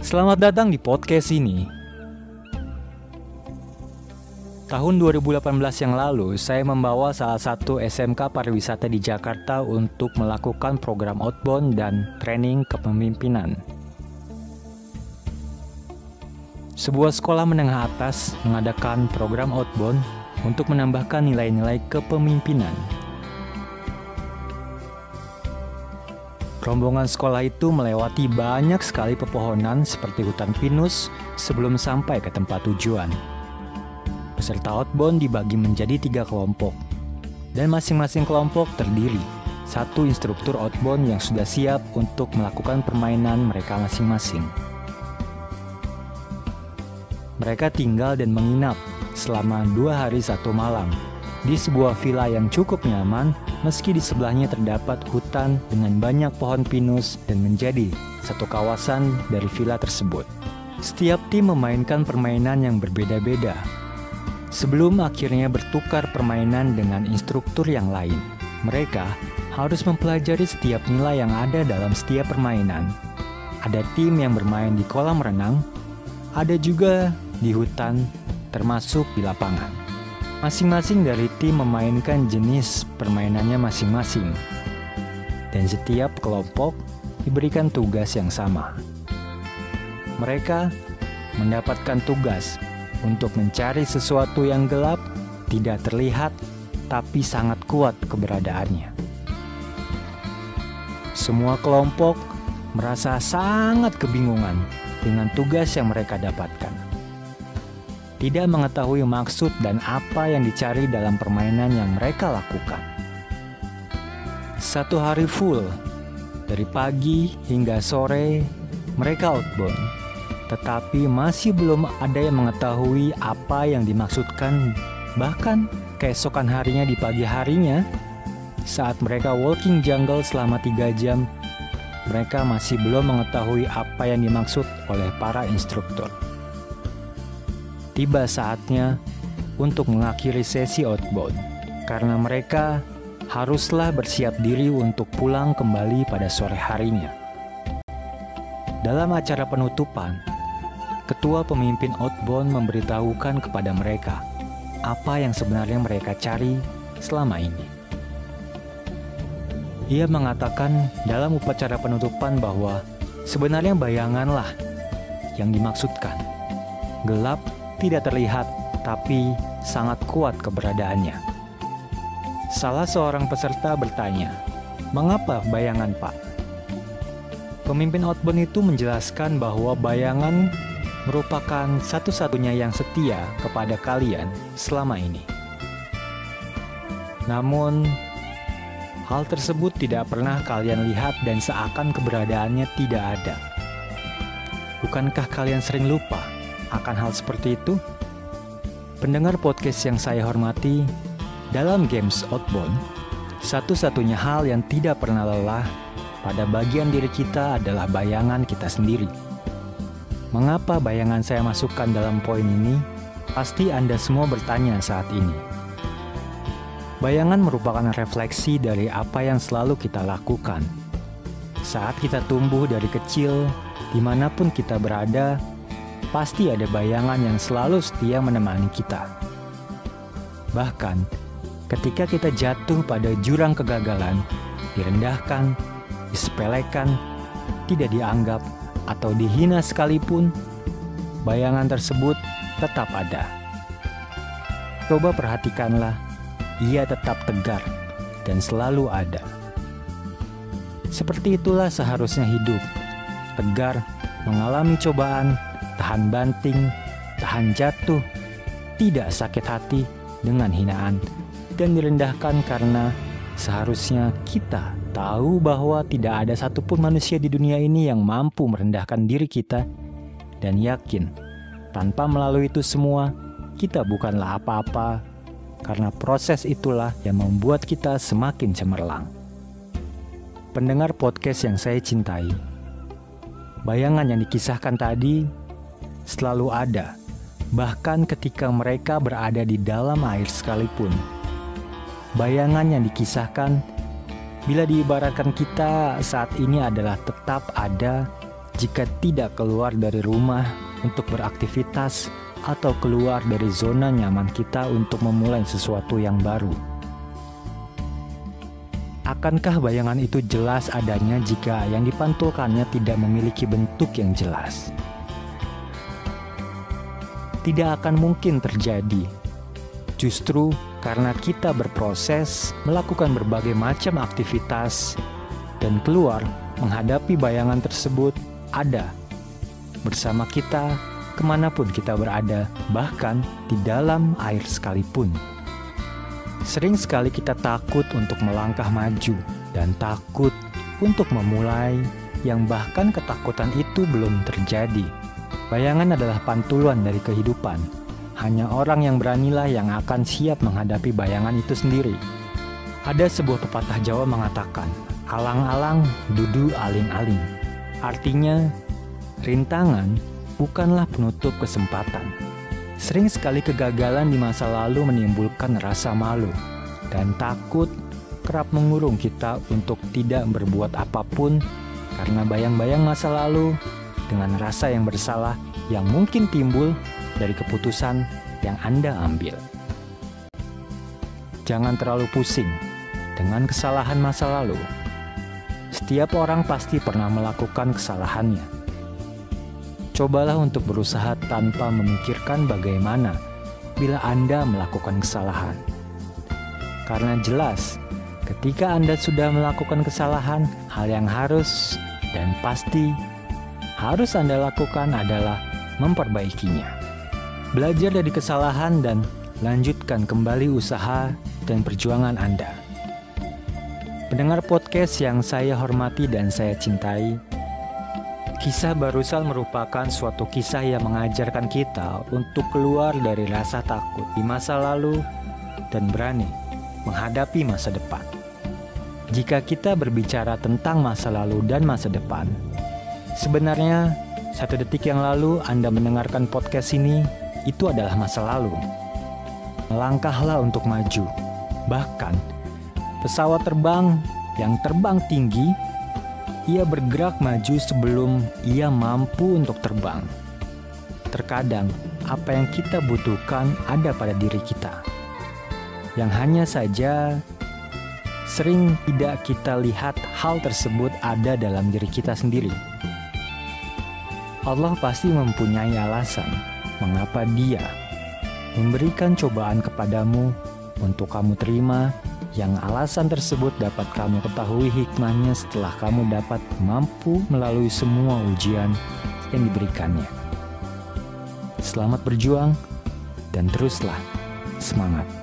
Selamat datang di podcast ini. Tahun 2018 yang lalu, saya membawa salah satu SMK pariwisata di Jakarta untuk melakukan program outbound dan training kepemimpinan. Sebuah sekolah menengah atas mengadakan program outbound untuk menambahkan nilai-nilai kepemimpinan. Rombongan sekolah itu melewati banyak sekali pepohonan seperti hutan pinus sebelum sampai ke tempat tujuan. Peserta outbound dibagi menjadi tiga kelompok, dan masing-masing kelompok terdiri satu instruktur outbound yang sudah siap untuk melakukan permainan mereka masing-masing. Mereka tinggal dan menginap selama dua hari satu malam di sebuah villa yang cukup nyaman meski di sebelahnya terdapat hutan dengan banyak pohon pinus dan menjadi satu kawasan dari villa tersebut. Setiap tim memainkan permainan yang berbeda-beda. Sebelum akhirnya bertukar permainan dengan instruktur yang lain, mereka harus mempelajari setiap nilai yang ada dalam setiap permainan. Ada tim yang bermain di kolam renang, ada juga di hutan, termasuk di lapangan. Masing-masing dari tim memainkan jenis permainannya masing-masing, dan setiap kelompok diberikan tugas yang sama. Mereka mendapatkan tugas untuk mencari sesuatu yang gelap, tidak terlihat, tapi sangat kuat keberadaannya. Semua kelompok merasa sangat kebingungan dengan tugas yang mereka dapatkan tidak mengetahui maksud dan apa yang dicari dalam permainan yang mereka lakukan. Satu hari full, dari pagi hingga sore, mereka outbound, tetapi masih belum ada yang mengetahui apa yang dimaksudkan. Bahkan keesokan harinya di pagi harinya, saat mereka walking jungle selama tiga jam, mereka masih belum mengetahui apa yang dimaksud oleh para instruktur tiba saatnya untuk mengakhiri sesi outbound karena mereka haruslah bersiap diri untuk pulang kembali pada sore harinya. Dalam acara penutupan, ketua pemimpin outbound memberitahukan kepada mereka apa yang sebenarnya mereka cari selama ini. Ia mengatakan dalam upacara penutupan bahwa sebenarnya bayanganlah yang dimaksudkan. Gelap tidak terlihat, tapi sangat kuat keberadaannya. Salah seorang peserta bertanya, "Mengapa bayangan, Pak?" Pemimpin outbound itu menjelaskan bahwa bayangan merupakan satu-satunya yang setia kepada kalian selama ini. Namun, hal tersebut tidak pernah kalian lihat dan seakan keberadaannya tidak ada. Bukankah kalian sering lupa akan hal seperti itu? Pendengar podcast yang saya hormati, dalam games Outbound, satu-satunya hal yang tidak pernah lelah pada bagian diri kita adalah bayangan kita sendiri. Mengapa bayangan saya masukkan dalam poin ini? Pasti Anda semua bertanya saat ini. Bayangan merupakan refleksi dari apa yang selalu kita lakukan. Saat kita tumbuh dari kecil, di mana pun kita berada, pasti ada bayangan yang selalu setia menemani kita. Bahkan, ketika kita jatuh pada jurang kegagalan, direndahkan, disepelekan, tidak dianggap, atau dihina sekalipun, bayangan tersebut tetap ada. Coba perhatikanlah, ia tetap tegar dan selalu ada. Seperti itulah seharusnya hidup, tegar, mengalami cobaan, tahan banting, tahan jatuh, tidak sakit hati dengan hinaan, dan direndahkan karena seharusnya kita tahu bahwa tidak ada satupun manusia di dunia ini yang mampu merendahkan diri kita dan yakin tanpa melalui itu semua kita bukanlah apa-apa karena proses itulah yang membuat kita semakin cemerlang. Pendengar podcast yang saya cintai, bayangan yang dikisahkan tadi selalu ada, bahkan ketika mereka berada di dalam air sekalipun. Bayangan yang dikisahkan, bila diibaratkan kita saat ini adalah tetap ada jika tidak keluar dari rumah untuk beraktivitas atau keluar dari zona nyaman kita untuk memulai sesuatu yang baru. Akankah bayangan itu jelas adanya jika yang dipantulkannya tidak memiliki bentuk yang jelas? Tidak akan mungkin terjadi. Justru karena kita berproses melakukan berbagai macam aktivitas dan keluar menghadapi bayangan tersebut ada bersama kita ke mana pun kita berada, bahkan di dalam air sekalipun. Sering sekali kita takut untuk melangkah maju dan takut untuk memulai yang bahkan ketakutan itu belum terjadi. Bayangan adalah pantulan dari kehidupan. Hanya orang yang beranilah yang akan siap menghadapi bayangan itu sendiri. Ada sebuah pepatah Jawa mengatakan, alang-alang dudu aling-aling. Artinya, rintangan bukanlah penutup kesempatan. Sering sekali kegagalan di masa lalu menimbulkan rasa malu dan takut kerap mengurung kita untuk tidak berbuat apa pun karena bayang-bayang masa lalu dengan rasa yang bersalah yang mungkin timbul dari keputusan yang Anda ambil. Jangan terlalu pusing dengan kesalahan masa lalu. Setiap orang pasti pernah melakukan kesalahannya Cobalah untuk berusaha tanpa memikirkan bagaimana bila Anda melakukan kesalahan. Karena jelas, ketika Anda sudah melakukan kesalahan, hal yang harus dan pasti harus Anda lakukan adalah memperbaikinya. Belajar dari kesalahan dan lanjutkan kembali usaha dan perjuangan Anda. Pendengar podcast yang saya hormati dan saya cintai, Kisah Barusal merupakan suatu kisah yang mengajarkan kita untuk keluar dari rasa takut di masa lalu dan berani menghadapi masa depan. Jika kita berbicara tentang masa lalu dan masa depan, sebenarnya satu detik yang lalu Anda mendengarkan podcast ini itu adalah masa lalu. Melangkahlah untuk maju. Bahkan pesawat terbang yang terbang tinggi ia bergerak maju sebelum ia mampu untuk terbang. Terkadang, apa yang kita butuhkan ada pada diri kita, yang hanya saja sering tidak kita lihat hal tersebut ada dalam diri kita sendiri. Allah pasti mempunyai alasan mengapa Dia memberikan cobaan kepadamu untuk kamu terima yang alasan tersebut dapat kamu ketahui hikmahnya setelah kamu dapat mampu melalui semua ujian yang diberikannya. Selamat berjuang dan teruslah semangat.